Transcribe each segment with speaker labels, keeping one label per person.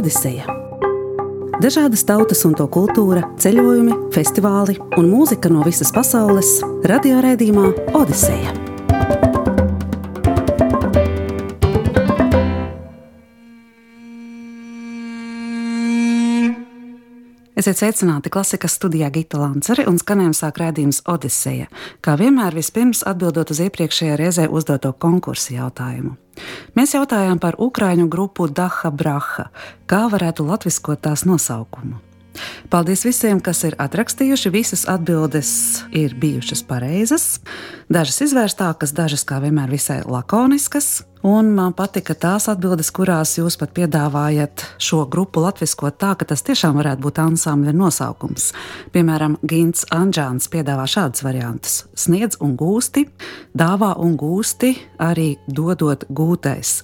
Speaker 1: Odiseja. Dažādas tautas un to kultūra, ceļojumi, festivāli un mūzika no visas pasaules - radioraidījumā Odiseja. Esiet sveicināti klasikas studijā Gita Lanceri un skanējuma sāk rādījums Odiseja. Kā vienmēr, vispirms atbildot uz iepriekšējā reizē uzdoto konkursu jautājumu. Mēs jautājām par ukraiņu grupu Daha Braha, kā varētu latviskot tās nosaukumu. Paldies visiem, kas ir atrakstījuši. Visas atbildes ir bijušas pareizas, dažas izvērstākas, dažas kā vienmēr visai lakoniskas. Un man patika tās atbildes, kurās jūs pat piedāvājat šo grupu latviskot tā, ka tas tiešām varētu būt ansambļa nosaukums. Piemēram, Gins Anģāns piedāvā šādus variantus: sniedz un gūsti, dāvā un gūsti, arī dodot gūtais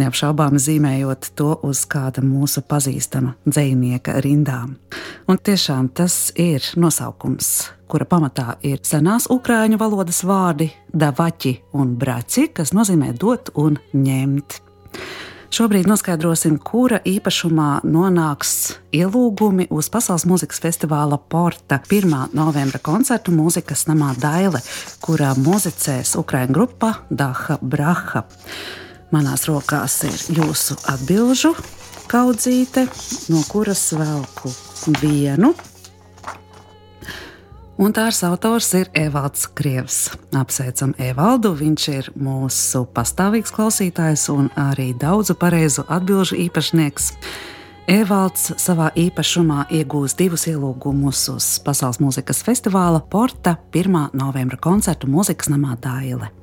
Speaker 1: neapšaubāmi zīmējot to uz kāda mūsu pazīstama dzinieka rindām. Un tiešām tas ir nosaukums, kura pamatā ir senās ukrāņu valodas vārdi davaķi un braci, kas nozīmē dot un ņemt. Šobrīd noskaidrosim, kura īpašumā nonāks ielūgumi uz Pasaules mūzikas festivāla Porta 1. novembra koncertu mūzikas namā Daile, kurā muzicēs Ukraiņu grupa Daha Braha. Manās rokās ir jūsu atbildžu kaudzīte, no kuras velku vienu. Un tās autors ir Evalds Krievs. Apsveicam Evaldu, viņš ir mūsu pastāvīgs klausītājs un arī daudzu pareizu atbildžu īpašnieks. Evalds savā īpašumā iegūs divus ielūgumus uz Pasaules mūzikas festivāla Porta 1. novembra koncertu mūzikas namā Dāile.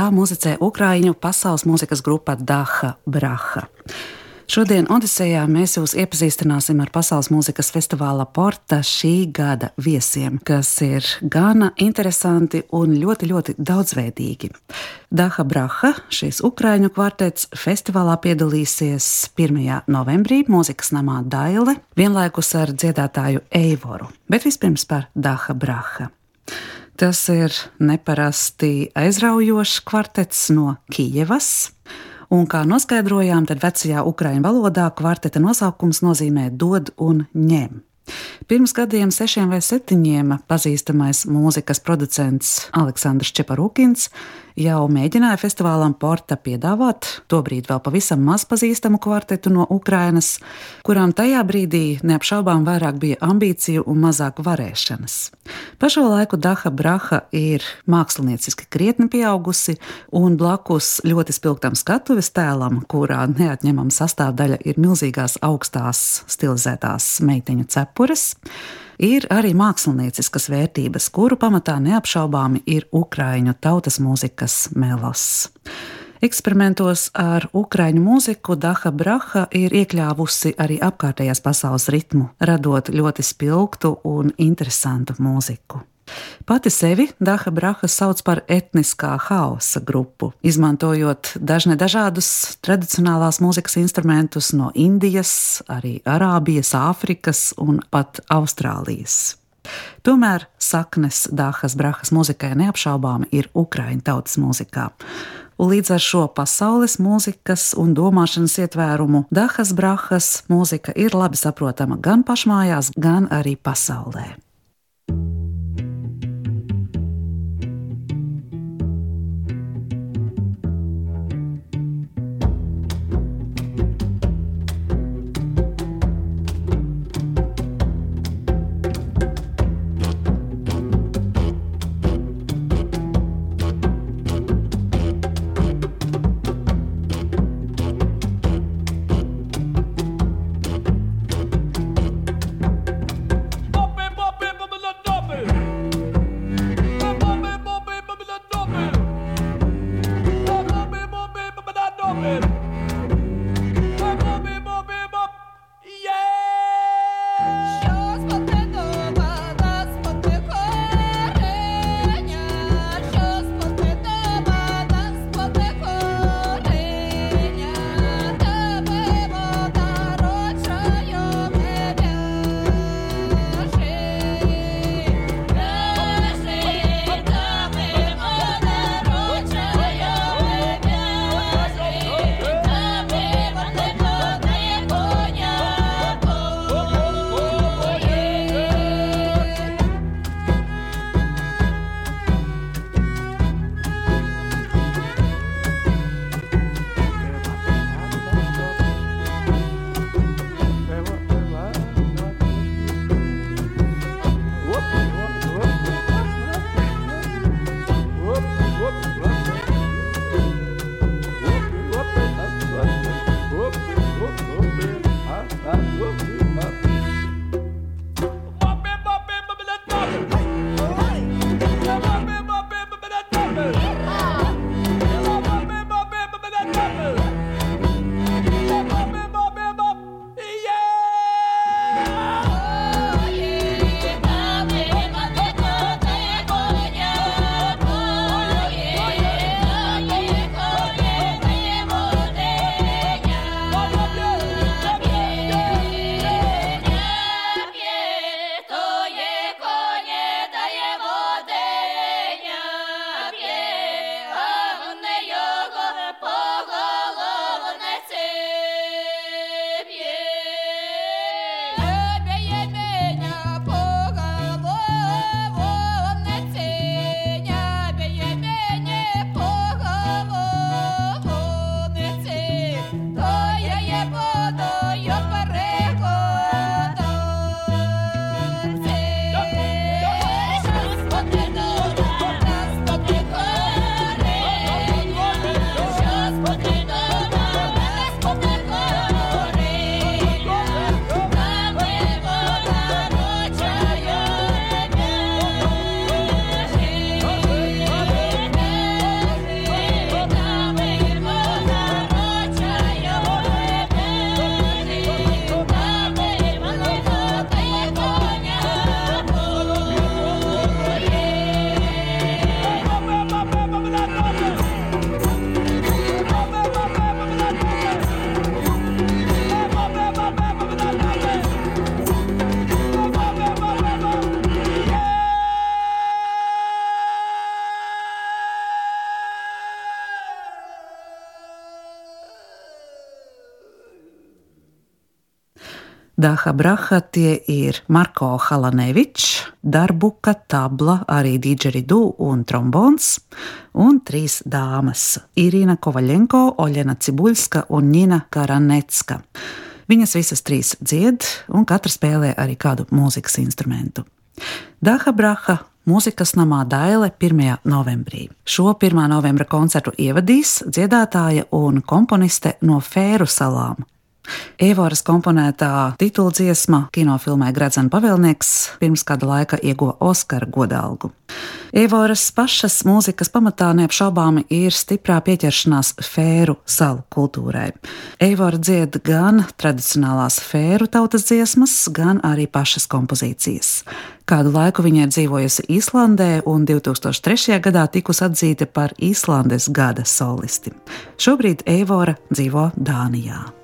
Speaker 1: Tā muzicē Ukrāņu pasaules mūzikas grupa Daha Braha. Šodien Odisejā mēs jūs iepazīstināsim ar pasaules mūzikas festivāla Porta šī gada viesiem, kas ir gana interesanti un ļoti, ļoti daudzveidīgi. Daha Braha, šīs ukrāņu kvartets, festivālā piedalīsies 1. novembrī mūzikas namā Daile, vienlaikus ar dziedātāju Eivoru, bet vispirms par Daha Braha. Tas ir neparasti aizraujošs kvartets no Kijevas. Un, kā noskaidrojām, tad vecajā ukraiņu valodā kvarteta nosaukums nozīmē dod un ņem. Pirms gadiem, sešiem vai septiņiem, pazīstamais mūzikas producents Aleksandrs Čeparūkins jau mēģināja festivālam Porta piedāvāt tobrīd vēl pavisam maz pazīstamu kvartetu no Ukrainas, kurām tajā brīdī neapšaubām vairāk bija ambīciju un mazāk varēšanas. Pa šo laiku Daha Braha ir mākslinieciski krietni pieaugusi un blakus ļoti spilgtam skatuves tēlam, kurā neatņemama sastāvdaļa ir milzīgās augstās stilizētās meiteņu cepures ir arī mākslinieciskas vērtības, kuru pamatā neapšaubāmi ir ukraiņu tautas mūzikas melos. Eksperimentos ar ukrāņu mūziku Daha Braha ir iekļāvusi arī apkārtējās pasaules ritmu, radot ļoti spilgtu un interesantu mūziku. Pati sevi Daha Braha sauc par etniskā haosa grupu, izmantojot dažne dažādus tradicionālās mūzikas instrumentus no Indijas, arī Arābijas, Āfrikas un pat Austrālijas. Tomēr saknes Dāhas Brahas mūzikai neapšaubāmi ir Ukraiņu tautas mūzikā. Un līdz ar šo pasaules mūzikas un domāšanas ietvērumu Dāhas Brahas mūzika ir labi saprotama gan pašmājās, gan arī pasaulē. Daha Braha tie ir Marko Halanevičs, Darbuka, Tabla, arī Dīdžeridu un trombons, un trīs dāmas - Irina Kovaļenko, Oļena Cibuļska un Nina Karanecka. Viņas visas trīs dzied, un katra spēlē arī kādu mūzikas instrumentu. Daha Braha mūzikas namā Daile 1. novembrī. Šo 1. novembra koncertu ievadīs dziedātāja un komponiste no Fēru salām Evoras komponētā tituldziesma kinofilmē Gradzena pavēlnieks pirms kāda laika ieguva Oskara godalgu. Evoras pašas mūzikas pamatā neapšaubāmi ir stiprā pieķeršanās fēru salu kultūrai. Eivora dzied gan tradicionālās fēru tautas dziesmas, gan arī pašas kompozīcijas. Kādu laiku viņa ir dzīvojusi Īslandē un 2003. gadā tikusi atzīta par Īslandes gada solisti. Šobrīd Eivora dzīvo Dānijā.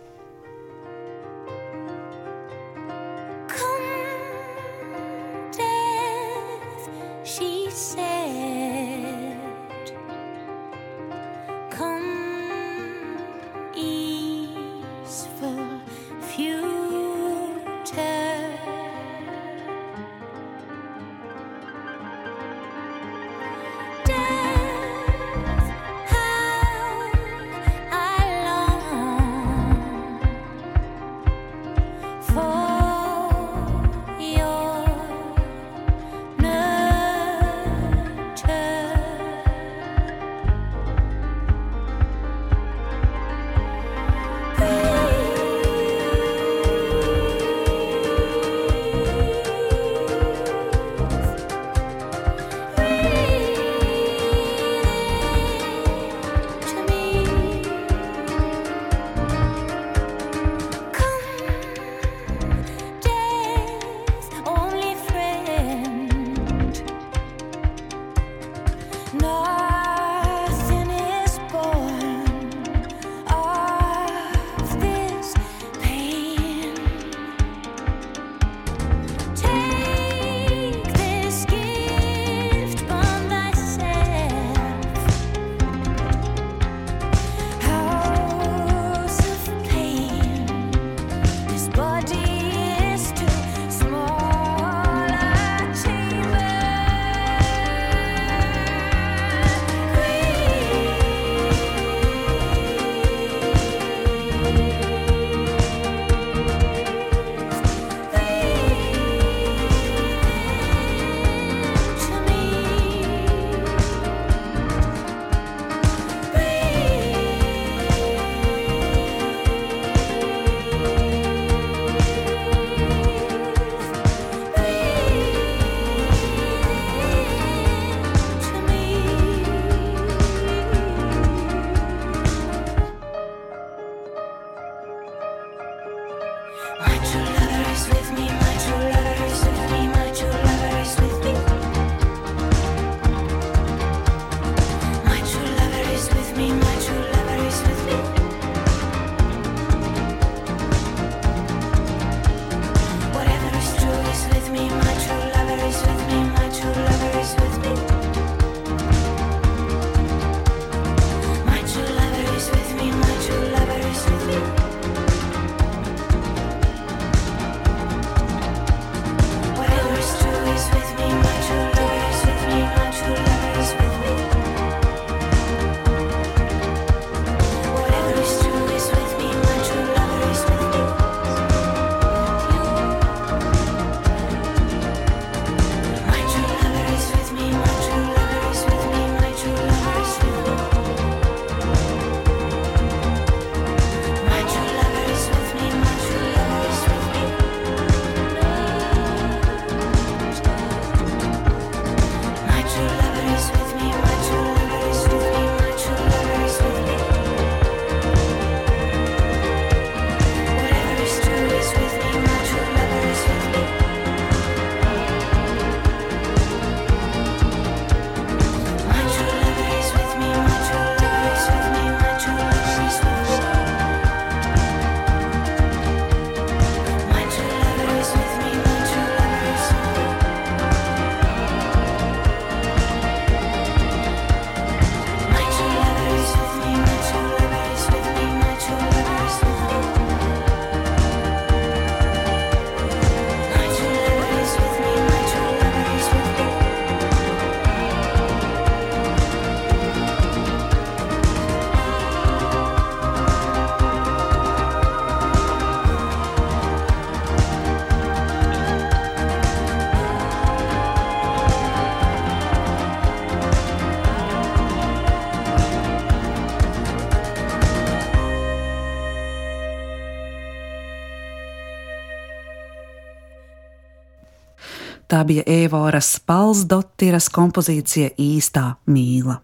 Speaker 2: Bija Evoras Palsdotiras kompozīcija Īstā mīla.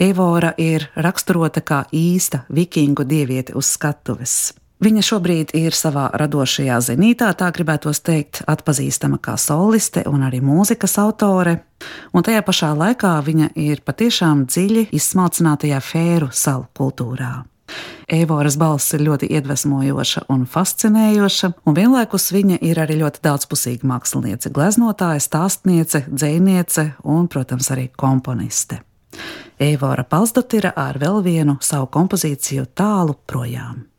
Speaker 2: Evora ir raksturota kā īsta vikingu dieviete uz skatuves. Viņa šobrīd ir savā radošajā zenītā, tā gribētos teikt, atpazīstama kā soliste un arī mūzikas autore. Un tajā pašā laikā viņa ir patiešām dziļi izsmalcinātajā fēru salu kultūrā. Eivoras balss ir ļoti iedvesmojoša un fascinējoša, un vienlaikus viņa ir arī ļoti daudzpusīga māksliniece, gleznotāja, stāstniece, dzēniece un, protams, arī komponiste. Eivora Palsdotira ar vēl vienu savu kompozīciju tālu projām.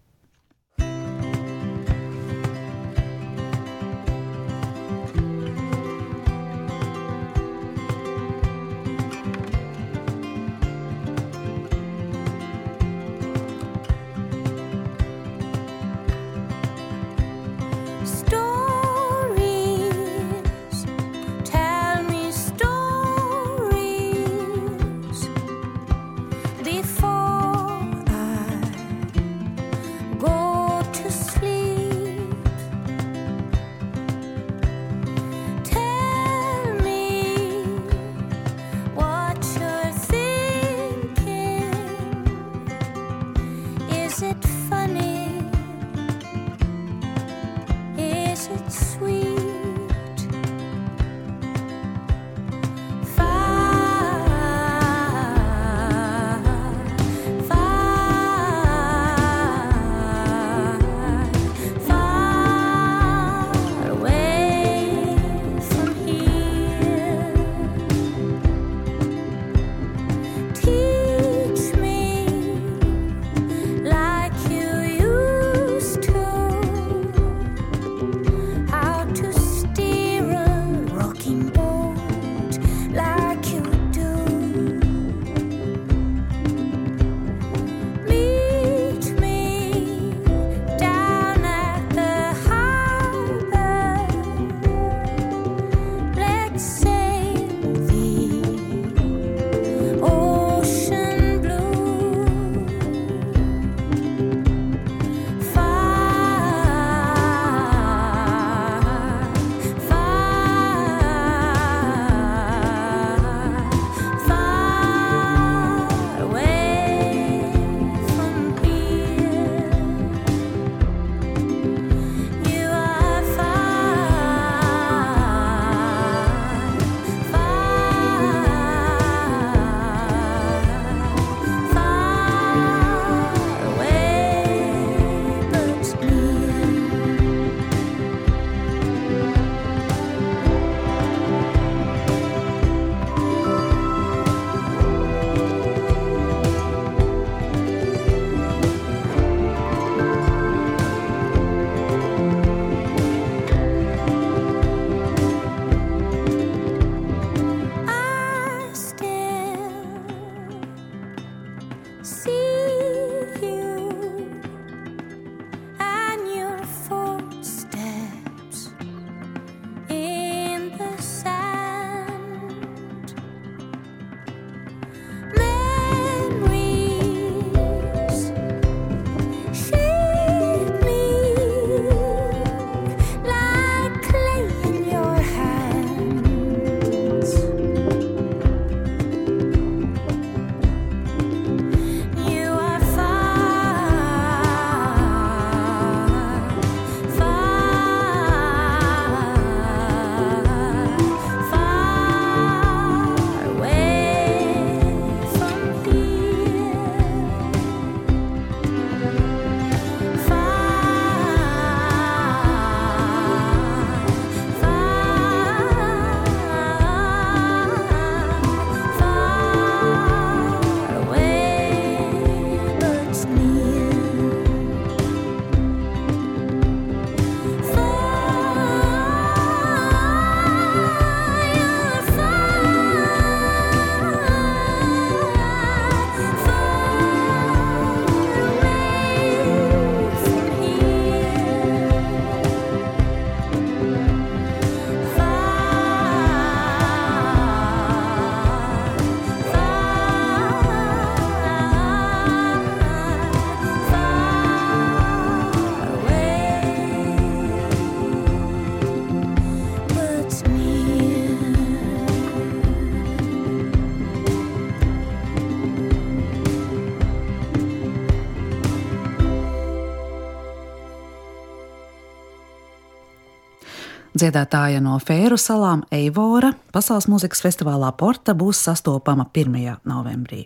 Speaker 1: Dziedātāja no Fēru salām Eivora Pasaules mūzikas festivālā Porta būs sastopama 1. novembrī.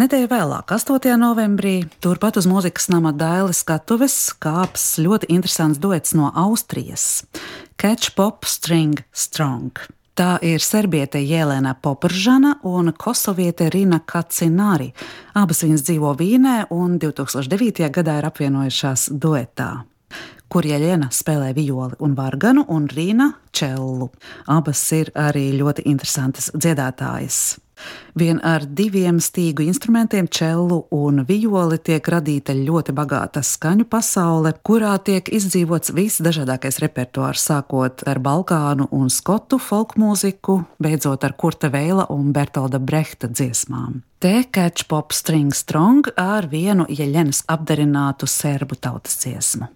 Speaker 1: Nedēļa vēlāk, 8. novembrī, turpat uz mūzikas nama Dailes skatuves kāps ļoti interesants duets no Austrijas - Catch Pop String Strong. Tā ir serbiete Jēlēna Popržana un kosoviete Rina Kacināri. Abas viņas dzīvo Vīnē un 2009. gadā ir apvienojušās duetā kur Jeļena spēlē violi un varganu, un Rīna čellu. Abas ir arī ļoti interesantas dziedātājas. Vien ar diviem stīgu instrumentiem, čellu un violi, tiek radīta ļoti bagāta skaņu pasaule, kurā tiek izdzīvots visdažādākais repertuārs, sākot ar balkānu un skotu folkmūziku, beidzot ar Kurta Veila un Bertolda Brehta dziesmām. Te catch pop string strong ar vienu ieļenes apdarinātu serbu tautas dziesmu.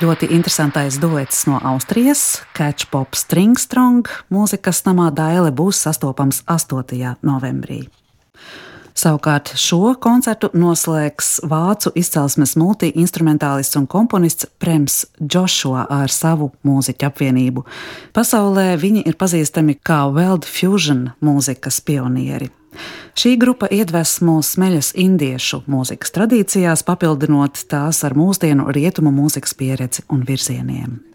Speaker 1: Ļoti interesantais duets no Austrijas, Catch Pop String Strong, mūzikas namā Daile būs sastopams 8. novembrī. Savukārt šo koncertu noslēgs vācu izcelsmes multi-instrumentālists un komponists Prems Joshua ar savu mūziķu apvienību. Pasaulē viņi ir pazīstami kā World Fusion mūzikas pionieri. Šī grupa iedvesmo smeļas indiešu mūzikas tradīcijās, papildinot tās ar mūsdienu rietumu mūzikas pieredzi un virzieniem.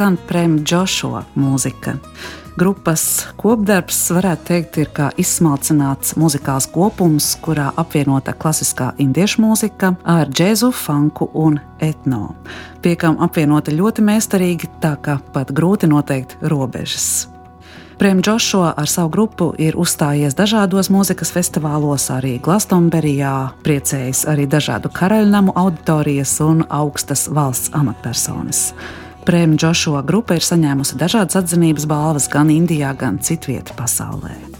Speaker 1: Skan Prēmja Džošo mūzika. Grupas kopdarbs, varētu teikt, ir kā izsmalcināts muzikāls kopums, kurā apvienota klasiskā indiešu mūzika ar džēzu, funku un etno. Pie kam apvienota ļoti meistarīgi, tā kā pat grūti noteikt robežas. Prēmja Džošo ar savu grupu ir uzstājies dažādos mūzikas festivālos, arī Glastonberijā, priecējis arī dažādu karaļnamu auditorijas un augstas valsts amatpersonas. Prēmja Džošua grupa ir saņēmusi dažādas atzinības balvas gan Indijā, gan citvietā pasaulē.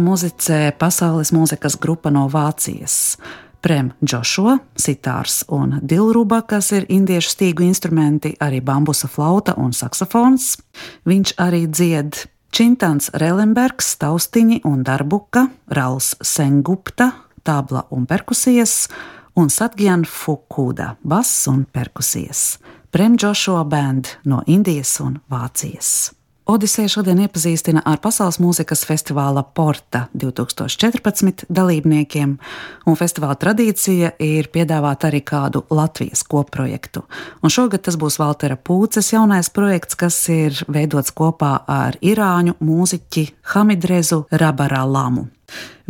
Speaker 1: Muzicē pasaules mūzikas grupa no Vācijas. Prem Joshua, sitārs un dilruba, kas ir indiešu stīgu instrumenti, arī bambusa flauta un saksofons. Viņš arī dzied Čintans Relenbergs, taustiņi un darbuka, Rals Sengupta, tabla un perkusijas, un Satgjan Fukuda, bass un perkusijas. Prem Joshua Band no Indijas un Vācijas. Odiseja šodien iepazīstina ar Pasaules mūzikas festivāla Porta 2014 dalībniekiem, un festivāla tradīcija ir piedāvāt arī kādu Latvijas kopprojektu. Un šogad tas būs Valtera Pūces jaunais projekts, kas ir veidots kopā ar irāņu mūziķi Hamidrezu Rabaralamu.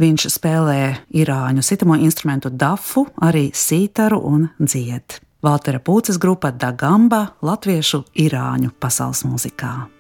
Speaker 1: Viņš spēlē irāņu sitamo instrumentu dafu, arī sītaru un dzied. Valtera Pūces grupa Dagamba latviešu irāņu pasaules mūzikā.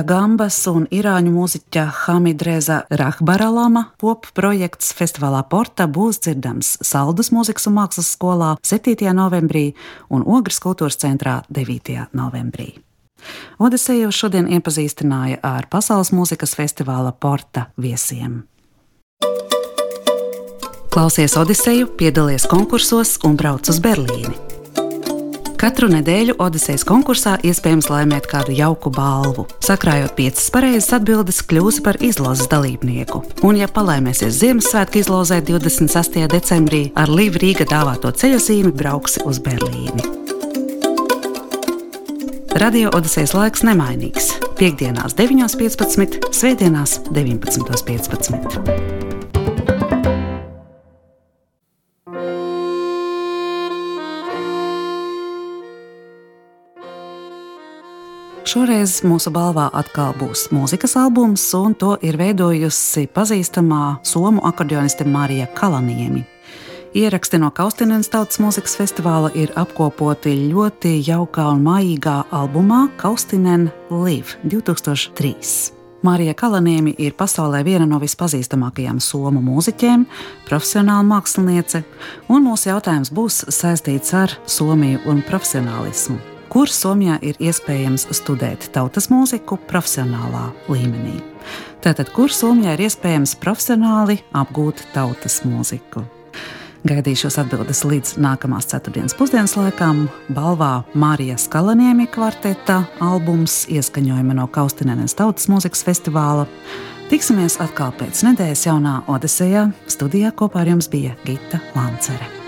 Speaker 1: Dagambas un irāņu mūziķa Hamidreza Rahbaralama pop projekts festivālā Porta būs dzirdams Saldus mūzikas un mākslas skolā 7. novembrī un Ogres kultūras centrā 9. novembrī. Odiseju šodien iepazīstināja ar Pasaules mūzikas festivāla Porta viesiem. Klausies Odiseju, piedalies konkursos un brauc uz Berlīni! Katru nedēļu Odisejas konkursā iespējams laimēt kādu jauku balvu. Sakrājot piecas pareizas atbildes, kļūsi par izlozes dalībnieku. Un, ja palaimēsies Ziemassvētku izlozē 26. decembrī, ar Līvu Rīga dāvāto ceļojumu brauksi uz Berlīni. Radio Odisejas laiks nemainīgs. Piektdienās, 9.15, Svētdienās, 19.15. Šoreiz mūsu balvā atkal būs mūzikas albums, un to ir veidojusi pazīstamā somu akordioniste Marija Kalaniemi. Ieraksti no Kaustinenes tautas mūzikas festivāla ir apkopoti ļoti jaukā un mājīgā albumā Kaustinen Live 2003. Marija Kalaniemi ir pasaulē viena no vispazīstamākajām somu mūziķiem, profesionāla māksliniece, un mūsu jautājums būs saistīts ar Somiju un profesionālismu kur Somijā ir iespējams studēt tautas mūziku profesionālā līmenī. Tātad, kur Somijā ir iespējams profesionāli apgūt tautas mūziku? Gaidīšos atbildes līdz nākamās ceturtdienas pusdienas laikam. Balvā Mārijas Kalaniemi kvarteta albums ieskaņojuma no Kaustinenes tautas mūzikas festivāla. Tiksimies atkal pēc nedēļas jaunā Odesejā. Studijā kopā ar jums bija Gita Lancere.